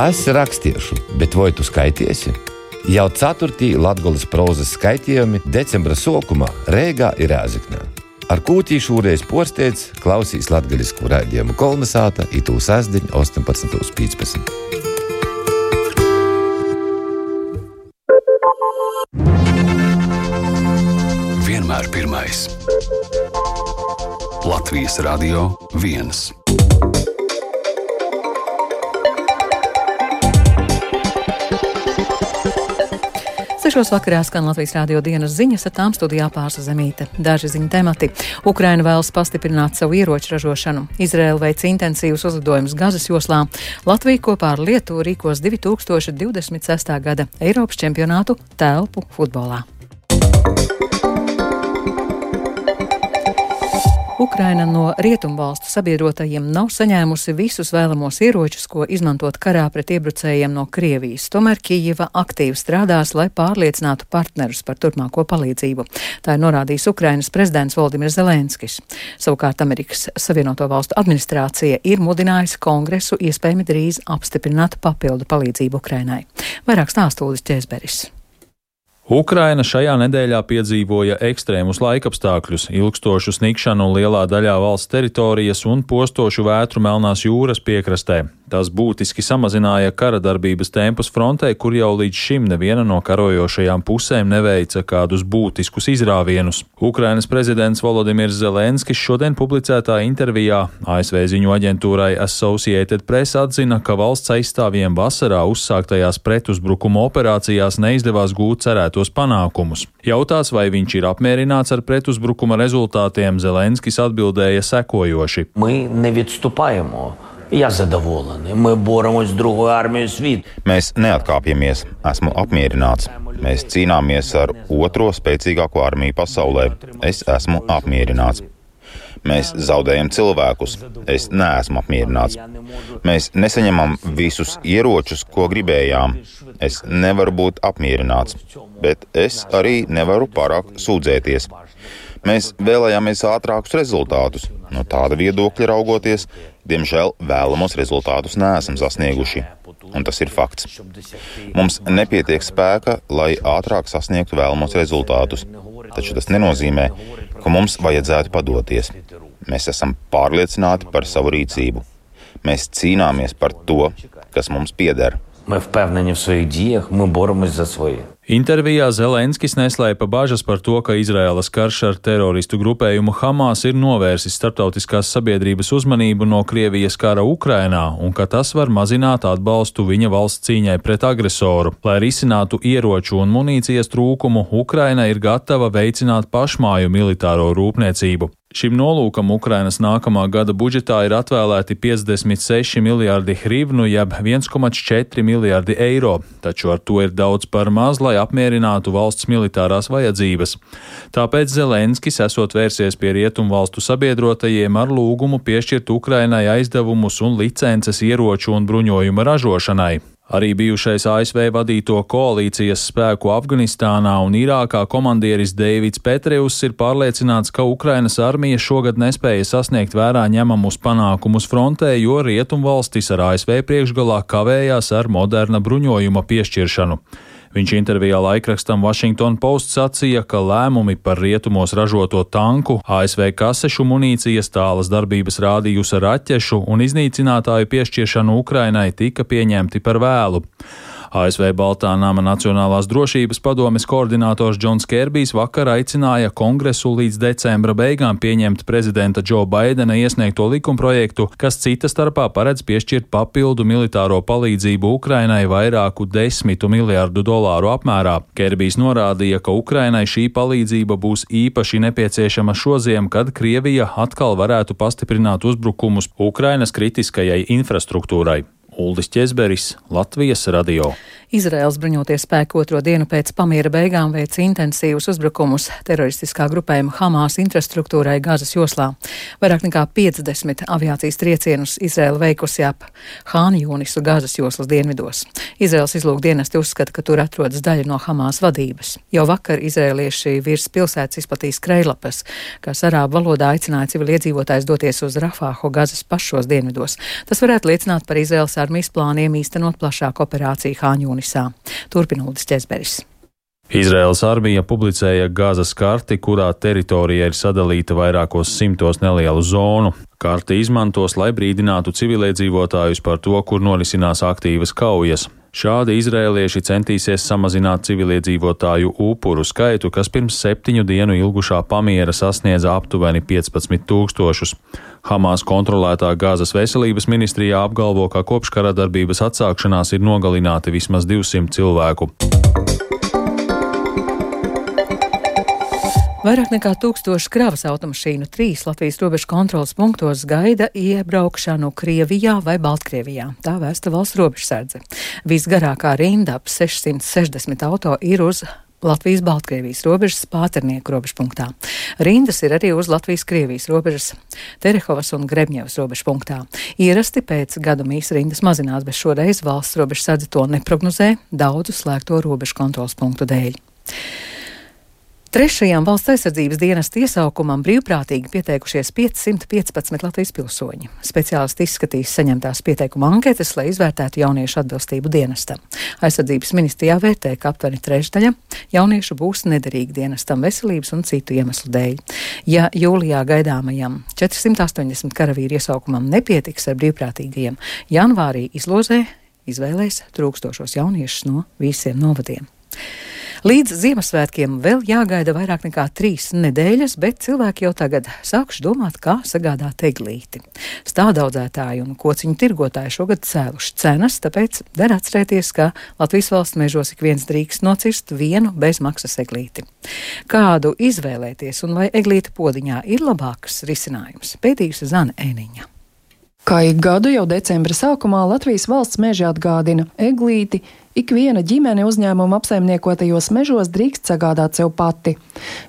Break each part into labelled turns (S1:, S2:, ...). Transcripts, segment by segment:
S1: Es rakstiešu, bet vai tu skaitīsi? Jau ceturtī Latvijas prozas skaitījumi decembra sākumā Rīgā ir Rēzaknē. Ar kūtīšu šoreiz porsteidz klausīs latviešu raidījumu kolonizāta Itū sasdiņa 18.15.
S2: Vienmēr pirmais. Latvijas Radio 1.
S3: Sešos vakarā skan Latvijas rādio dienas ziņas, ar tām studijā pārsa zemīte. Daži ziņu temati. Ukraina vēlas pastiprināt savu ieroču ražošanu. Izraela veic intensīvus uzlidojumus Gazas joslā. Latvija kopā ar Lietuvu rīkos 2026. gada Eiropas čempionātu telpu futbolā. Ukraina no rietumvalstu sabiedrotajiem nav saņēmusi visus vēlamos ieročus, ko izmantot karā pret iebrucējiem no Krievijas. Tomēr Kijeva aktīvi strādās, lai pārliecinātu partnerus par turpmāko palīdzību. Tā ir norādījis Ukrainas prezidents Valdimirs Zelenskis. Savukārt Amerikas Savienoto Valstu administrācija ir mudinājusi kongresu iespējami drīz apstiprināt papildu palīdzību Ukrainai. Vairāk stāstūlis Ķēzberis.
S4: Ukraina šajā nedēļā piedzīvoja ekstrēmus laikapstākļus, ilgstošu snikšanu lielā daļā valsts teritorijas un postošu vētru Melnās jūras piekrastē. Tas būtiski samazināja kara darbības tempus frontē, kur jau līdz šim neviena no karojošajām pusēm neveica kādus būtiskus izrāvienus. Ukrainas prezidents Volodimirs Zelenskis šodien publicētā intervijā ASV ziņu aģentūrai Associated Press atzina, ka valsts aizstāvjiem vasarā uzsāktajās pretuzbrukuma operācijās neizdevās gūt cerētos panākumus. Jautās, vai viņš ir apmierināts ar pretuzbrukuma rezultātiem, Zelenskis atbildēja sekojoši.
S5: Ми не відступаємо. Я задоволений. Ми боремось з другою армією світу.
S6: Mēs neatkāpjamies, esmu apmierināts. Mēs cīnāmies ar otro spēcīgāko armiju pasaulē. Es esmu apmierināts. Mēs zaudējam cilvēkus. Es neesmu apmierināts. Mēs nesaņemam visus ieročus, ko gribējām. Es nevaru būt apmierināts, bet es arī nevaru pārāk sūdzēties. Mēs vēlējāmies ātrākus rezultātus. No tāda viedokļa raugoties, diemžēl vēlamos rezultātus neesam sasnieguši. Un tas ir fakts. Mums nepietiek spēka, lai ātrāk sasniegtu vēlamos rezultātus. Taču tas nenozīmē, ka mums vajadzētu padoties. Mēs esam pārliecināti par savu rīcību. Mēs cīnāmies par to, kas mums pieder.
S5: Mēs esam pārliecināti par savām darbībām, mēs boramies par saviem.
S4: Intervijā Zelenskis neslēpa bažas par to, ka Izraēlas karš ar teroristu grupējumu Hamas ir novērsis starptautiskās sabiedrības uzmanību no Krievijas kara Ukrainā un ka tas var mazināt atbalstu viņa valsts cīņai pret agresoru. Lai risinātu ieroču un munīcijas trūkumu, Ukraina ir gatava veicināt pašmāju militāro rūpniecību. Šim nolūkam Ukrainas nākamā gada budžetā ir atvēlēti 56 miljardi hrivnu, jeb 1,4 miljardi eiro, taču ar to ir daudz par maz, lai apmierinātu valsts militārās vajadzības. Tāpēc Zelenskis esot vērsies pie rietumu valstu sabiedrotajiem ar lūgumu piešķirt Ukrainai aizdevumus un licences ieroču un bruņojuma ražošanai. Arī bijušais ASV vadīto koalīcijas spēku Afganistānā un Irākā komandieris Deivids Petrevs ir pārliecināts, ka Ukrainas armija šogad nespēja sasniegt vērā ņemamus panākumus frontē, jo rietumvalstis ar ASV priekšgalā kavējās ar moderna bruņojuma piešķiršanu. Viņš intervijā laikrakstam Washington Post sacīja, ka lēmumi par rietumos ražoto tanku, ASV kasešu munīcijas tālas darbības rādījusa raķešu un iznīcinātāju piešķiršanu Ukrainai tika pieņemti par vēlu. ASV Baltā nama Nacionālās drošības padomes koordinators Džons Kerbijs vakar aicināja kongresu līdz decembra beigām pieņemt prezidenta Džo Baidena iesniegto likumprojektu, kas cita starpā paredz piešķirt papildu militāro palīdzību Ukrainai vairāku desmitu miljārdu dolāru apmērā. Kerbijs norādīja, ka Ukrainai šī palīdzība būs īpaši nepieciešama šoziem, kad Krievija atkal varētu pastiprināt uzbrukumus Ukrainas kritiskajai infrastruktūrai. Uldis Česberis, Latvijas radio.
S3: Izraels bruņotie spēki otro dienu pēc pamiera beigām veic intensīvus uzbrukumus teroristiskā grupējuma Hamas infrastruktūrai Gazas joslā. Vairāk nekā 50 aviācijas triecienus Izraela veikusi ap Hāni Jūnisu Gazas joslas dienvidos. Izraels izlūkdienesti uzskata, ka tur atrodas daļa no Hamas vadības. Jau vakar izrēlieši virs pilsētas izplatīs krējlapas, kas arābu valodā aicināja civiliedzīvotājs doties uz Rafāhu Gazas pašos dienvidos. Tas varētu liecināt par Izraels armiju armijas plāniem īstenot plašāku operāciju Hāņūnisā. Turpinūdis Ķezberis.
S4: Izraels armija publicēja Gāzes karti, kurā teritorija ir sadalīta vairākos simtos nelielu zonu. Karti izmantos, lai brīdinātu civiliedzīvotājus par to, kur norisinās aktīvas kaujas. Šādi izrēlieši centīsies samazināt civiliedzīvotāju upuru skaitu, kas pirms septiņu dienu ilgušā pamiera sasniedza aptuveni 15 tūkstošus. Hamas kontrolētā Gāzes veselības ministrijā apgalvo, ka kopš kara darbības atsākšanās ir nogalināti vismaz 200 cilvēku.
S3: Vairāk nekā tūkstoši kravas automašīnu trīs Latvijas robežu kontrolas punktos gaida iebraukšanu Krievijā vai Baltkrievijā. Tā vēsta valsts robežsardze. Visgarākā rinda ap 660 auto ir uz Latvijas-Baltkrievijas robežas pāternieku robežpunktā. Rindas ir arī uz Latvijas-Krievijas robežas Terehovas un Grebņevas robežpunktā. Ierasti pēc gadu mīs rindas mazinās, bet šoreiz valsts robežsardze to neprognozē daudzu slēgto robežu kontrols punktu dēļ. Trešajām valsts aizsardzības dienas iesaukumam brīvprātīgi pieteikušies 515 Latvijas pilsoņi. Speciālisti izskatīs saņemtās pieteikuma anketas, lai izvērtētu jauniešu atbilstību dienestam. Aizsardzības ministrijā vērtē, ka aptuveni trešdaļa jauniešu būs nederīgi dienestam veselības un citu iemeslu dēļ. Ja jūlijā gaidāmajam 480 karavīru iesaukumam nepietiks ar brīvprātīgajiem, janvārī izlozē izvēlēs trūkstošos jauniešus no visiem novadiem. Līdz Ziemassvētkiem vēl jāgaida vairāk nekā trīs nedēļas, bet cilvēki jau tagad sākuši domāt, kā sagādāt eglīti. Stādaudzētāji un kociņu tirgotāji šogad cēluši cenas, tāpēc der atcerēties, ka Latvijas valsts mežos ik viens drīkst nocirst vienu bezmaksas eglīti. Kādu izvēlēties un vai eglīta podiņā ir labāks risinājums, pētījusi Zana Ēniņa.
S7: Kā ik gadu jau decembra sākumā Latvijas valsts meža atgādina eglīti. Ikviena ģimene uzņēmuma apsaimniekotajos mežos drīkst sagādāt sev pati.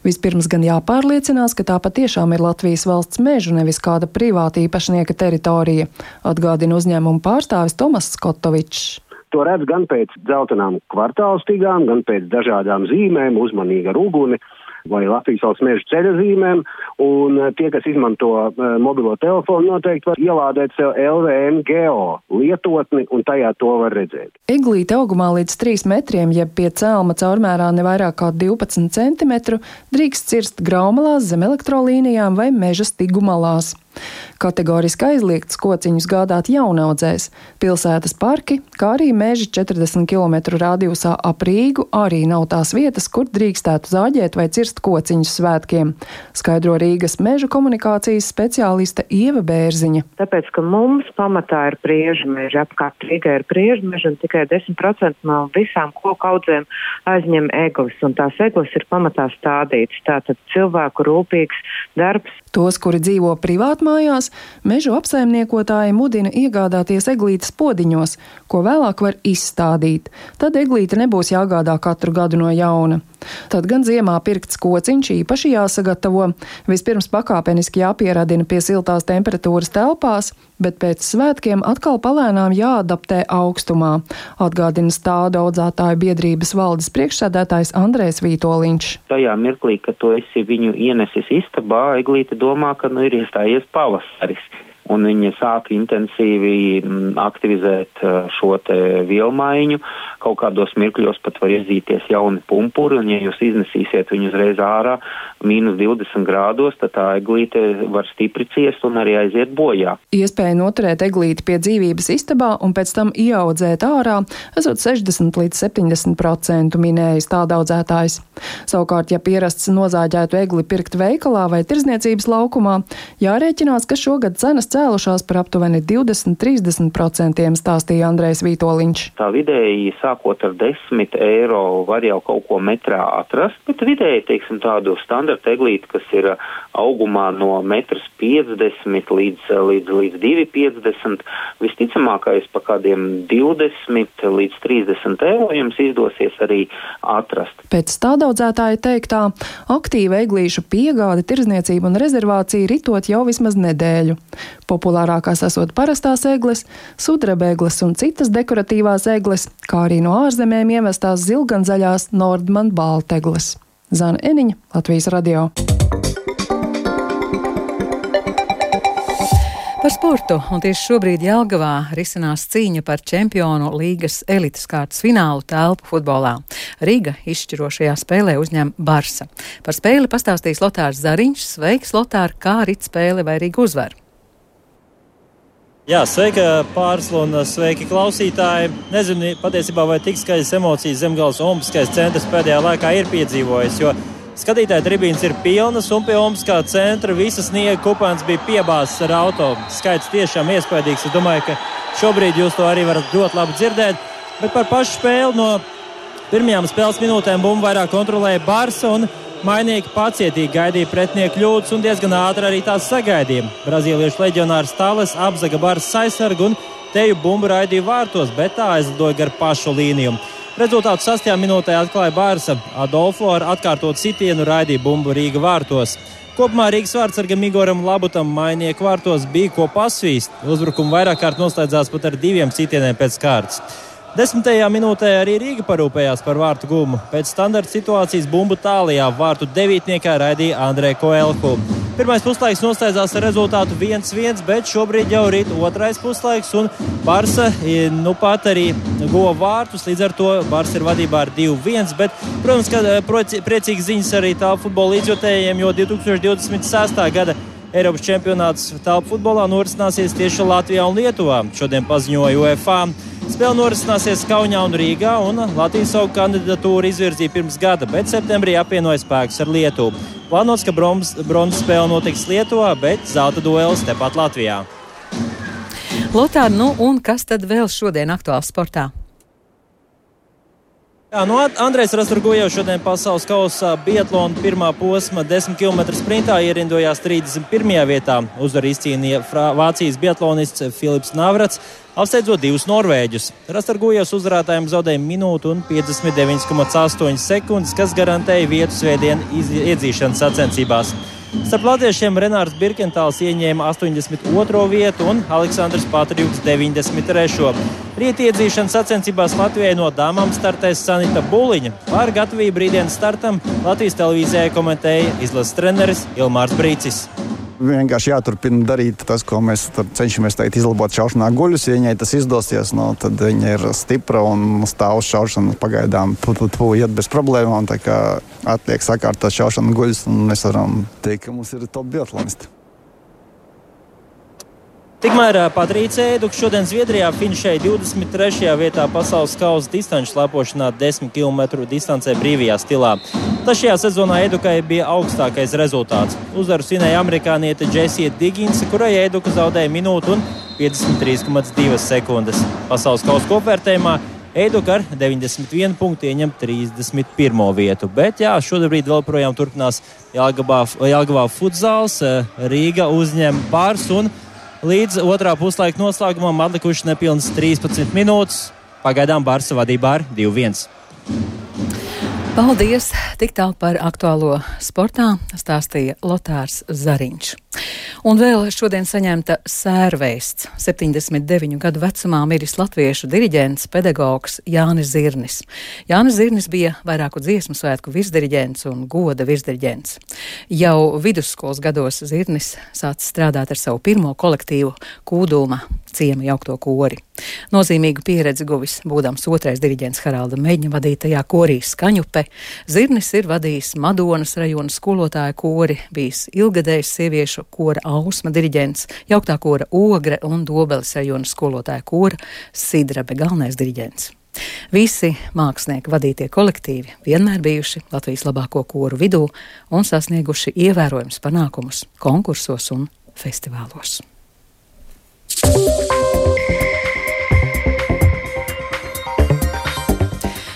S7: Vispirms gan jāpārliecinās, ka tā patiešām ir Latvijas valsts meža, nevis kāda privāta īpašnieka teritorija, atgādina uzņēmuma pārstāvis Tomas Skotovičs.
S8: To redz gan pēc dzeltenām kvartālstīgām, gan pēc dažādām zīmēm, uzmanīga ar uguni vai Latvijas valsts meža ceļa zīmēm, un eh, tie, kas izmanto uh, mobilo telefonu, noteikti var ielādēt sev LVN geo lietotni, un tajā to var redzēt.
S7: Eglīte augumā līdz 3 metriem, jeb pie cēlma caurmērā ne vairāk kā 12 cm, drīkst cirst graumalās zem elektrolīnijām vai meža stigumalās. Kategoriski aizliegts kociņus gādāt jaunaudzēs. Pilsētas parki, kā arī meži 40 km radiusā ap Rīgu arī nav tās vietas, kur drīkstētu zāģēt vai cirst kociņus svētkiem, skaidro Rīgas meža komunikācijas speciāliste Ieva Bērziņa.
S9: Tāpēc, ka mums pamatā ir priežu meži, apkārt Rīgai ir priežu meži un tikai 10% no visām koku audzēm aizņem eglis, un tās eglis ir pamatā stādītas. Tātad cilvēku rūpīgs darbs.
S7: Tos, kuri dzīvo privātmājās, mežu apsaimniekotāji mudina iegādāties eglītes podiņos, ko vēlāk var izstādīt. Tad eglīte nebūs jāgādā katru gadu no jauna. Tad gan ziemā pirkts kociņš īpaši jāsagatavo. Vispirms pakāpeniski jāpieradina pie siltās temperatūras telpās, bet pēc svētkiem atkal palēnām jāadaptē augstumā, atgādina stāda audzētāju biedrības valdes priekšsēdētājs Andrēs Vītoliņš.
S10: Tajā mirklī, kad tu esi viņu ienesis istabā, eglīte domā, ka nu ir iestājies pavasaris un viņi sāka intensīvi mm, aktivizēt uh, šo vielmaiņu. Kaut kādos mirkļos pat var iezīties jauni pumpuri, un ja jūs iznesīsiet viņu uzreiz ārā mīnus 20 grādos, tad tā eglīte var stipri ciest un arī aiziet bojā.
S7: Iespēja noturēt eglīti pie dzīvības istabā un pēc tam ieaudzēt ārā, esot 60 līdz 70% minējis tā daudzētājs. Savukārt, ja pierasts nozāģētu egli pirkt veikalā vai tirzniecības laukumā, jārēķinās, ka šogad cenas cēlušās par aptuveni 20-30%, stāstīja Andrēs Vītoliņš.
S10: Tā vidēji sākot ar 10 eiro var jau kaut ko metrā atrast, bet vidēji, teiksim, tādu standarta eglīti, kas ir augumā no 1,50 līdz, līdz, līdz 2,50, visticamākais pa kādiem 20 līdz 30 eiro jums izdosies arī atrast.
S7: Pēc stādaudzētāja teiktā, aktīva eglīšu piegāde, tirzniecība un rezervācija ritot jau vismaz nedēļu. Populārākās esot parastās egles, sudrabēgles un citas dekoratīvās egles, kā arī no ārzemēm ievestās zilganzaļās Nordman baltegles. Zana Eniņa, Latvijas radio.
S3: Par sportu, un tieši šobrīd Jelgavā risinās cīņa par čempionu līgas elites kārtas finālu telpu futbolā. Rīga izšķirošajā spēlē uzņem Barsa. Par spēli pastāstīs Lotārs Zariņš. Sveiks, Lotār, kā rit spēle vai Rīga uzvar?
S11: Jā, sveika pārsla un sveiki klausītāji. Nezinu patiesībā, vai tik skaļas emocijas Zemgales Olimpiskais centrs pēdējā laikā ir piedzīvojis, jo Skatītāju tribīnes ir pilnas, un pie Olimpiskā centra visas sniega kupāns bija piebāzts ar auto. Skaits tiešām iespaidīgs. Es domāju, ka šobrīd jūs to arī varat ļoti labi dzirdēt. Bet par pašu spēli no pirmajām spēles minūtēm bumbu vairāk kontrolēja Barsa. Mainīgi pacietīgi gaidīja pretinieku kļūdas un diezgan ātri arī tās sagaidīja. Brazīliešu leģionārs Tāles apzaga Barsas aizsargu un teju bumbu raidīja vārtos, bet tā aizlidoja gar pašu līniju. Rezultātu 6. minūtē atklāja Bārsa. Adolfo ar atkārtotu sitienu raidīja bumbu Rīga vārtos. Kopumā Rīgas vārdsargam Igoram Labutam mainieku vārtos bija ko pasvīst. Uzbrukumu vairāk kārt noslēdzās pat ar diviem sitieniem pēc kārtas. Desmitajā minūtē arī Rīga parūpējās par vārtu gumu. Pēc standarta situācijas bumbu tālajā vārtu devītniekā raidīja Andrē Koelku. Pirmais puslaiks noslēdzās ar rezultātu 1-1, bet šobrīd jau ir otrais puslaiks, un Barsa nu pat arī guva vārtus. Līdz ar to Barsa ir vadībā ar 2-1. Bet, protams, ka eh, priecīgas ziņas arī tā futbola līdzjutējiem, jo 2026. gada Eiropas čempionāts telpu futbolā norisināsies tieši Latvijā un Lietuvā. Šodien paziņoja UEFA. Spēle norisināsies Kaunijā un Rīgā, un Latvija savu kandidatūru izvirzīja pirms gada, bet septembrī apvienoja spēkus ar Lietuvu. Plānots, ka bronzas spēle notiks Lietuvā, bet zelta duels tepat Latvijā.
S3: Lotār, nu un kas tad vēl šodien aktuāls sportā?
S11: Jā, nu, Andrejs Rasturgojevs šodien pasaules kausā Biatlona pirmā posma 10 km sprintā ierindojās 31. vietā. Uzvaru izcīnīja Vācijas biatlonists Filips Navrats, apsteidzot divus norvēģus. Rasturgojevs uzvarētājiem zaudēja minūtu un 59,8 sekundes, kas garantēja vietu svētdienu iedzīšanas sacensībās. Starp latviešiem Renārs Birkentāls ieņēma 82. vietu un Aleksandrs Patriuks 93. Rīt iedzīšanas sacensībās Latvijai no dāmām startēs Sanita Buliņa. Par gatavību brīvdienas startam Latvijas televīzijai komentēja izlases treneris Ilmārs Brīcis
S12: vienkārši jāturpina darīt tas, ko mēs cenšamies teikt, izlabot šaušanā guļus. Ja viņai tas izdosies, no, tad viņa ir stipra un stāv uz šaušanu pagaidām iet bez problēmām. Atliek sakārtot šaušanu guļus, un mēs varam teikt, ka mums ir top biatlonisti.
S11: Tikmēr Patrīcija Eiduka šodien Zviedrijā finišēja 23. vietā pasaules kausa distanču slēpošanā 10 km distancē brīvajā stilā. Tas šajā sezonā Edukai bija augstākais rezultāts. Uzvaru svinēja amerikāniete Džesija Diginsa, kurai Eduka zaudēja minūtu un 53,2 sekundes. Pasaules kausa kopvērtējumā Eiduka ar 91 punktu ieņem 31. vietu. Bet jā, šobrīd vēl projām turpinās Jālgavā futzāls, Rīga uzņem bārs un Līdz otrā puslaika noslēgumam atlikuši nepilnas 13 minūtes. Pagaidām Barsa vadībā ar 2-1.
S3: Paldies! Tik tālu par aktuālo sportā stāstīja Lotārs Zariņš. Un vēl šodien saņemta sērvēsts. 79 gadu vecumā miris latviešu diriģents, pedagogs Jānis Zirnis. Jānis Zirnis bija vairāku dziesmu svētku virsdiriģents un goda virsdiriģents. Jau vidusskolas gados Zirnis sācis strādāt ar savu pirmo kolektīvu Kūdūma ciema jaukto kori. Nozīmīgu pieredzi guvis būdams otrais diriģents Haralda Meģņa vadītajā korī Skaņupe. Zirnis ir vadījis Madonas rajona skolotāju kori, bijis ilgadējs sieviešu kora Ausma diriģents, jauktā kora Ogre un Dobeles rajona skolotāja kora Sidrabe galvenais diriģents. Visi mākslinieki vadītie kolektīvi vienmēr bijuši Latvijas labāko koru vidū un sasnieguši ievērojams panākumus konkursos un festivālos.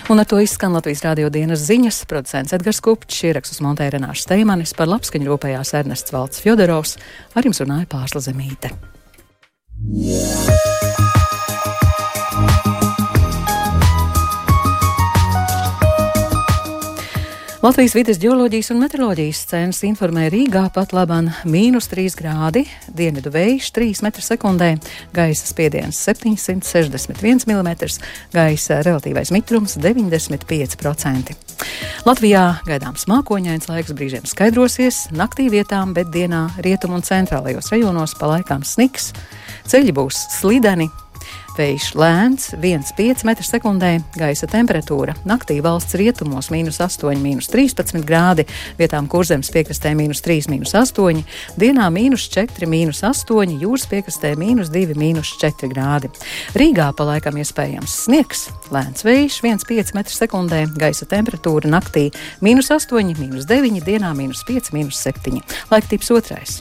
S3: Un ar to izskan Latvijas rādio dienas ziņas. Producents Edgars Kupčs, ierakstus montēja Renāša Steimanis, par labskaņu rūpējās Ernests Valds Fjodorovs, ar jums runāja Pārsla Zemīte. Yeah. Latvijas vides geoloģijas un meteoroloģijas centrs informē Rīgā pat labam mīnus 3 grādi, dienvidu vējš 3 m2, gaisa spiediens 761 mm, gaisa relatīvais mitrums 95%. Latvijā gaidāms mākoņains laiks brīžiem skaidrosies, naktī vietām, bet dienā rietumu un centrālajos rajonos pa laikām sniks, ceļi būs slideni, Vējš lēns, 1,5 m2, gaisa temperatūra naktī valsts rietumos - minus 8, minus 13 grādi, vietām kurzemes piekrastē - minus 3, minus 8, dienā - minus 4, minus 8, jūras piekrastē - minus 2, minus 4 grādi. Rīgā pa laikam iespējams sniegs, lēns vējš, 1,5 m2, gaisa temperatūra naktī - minus 8, minus 9, dienā - minus 5, minus 7. Laiktips otrais.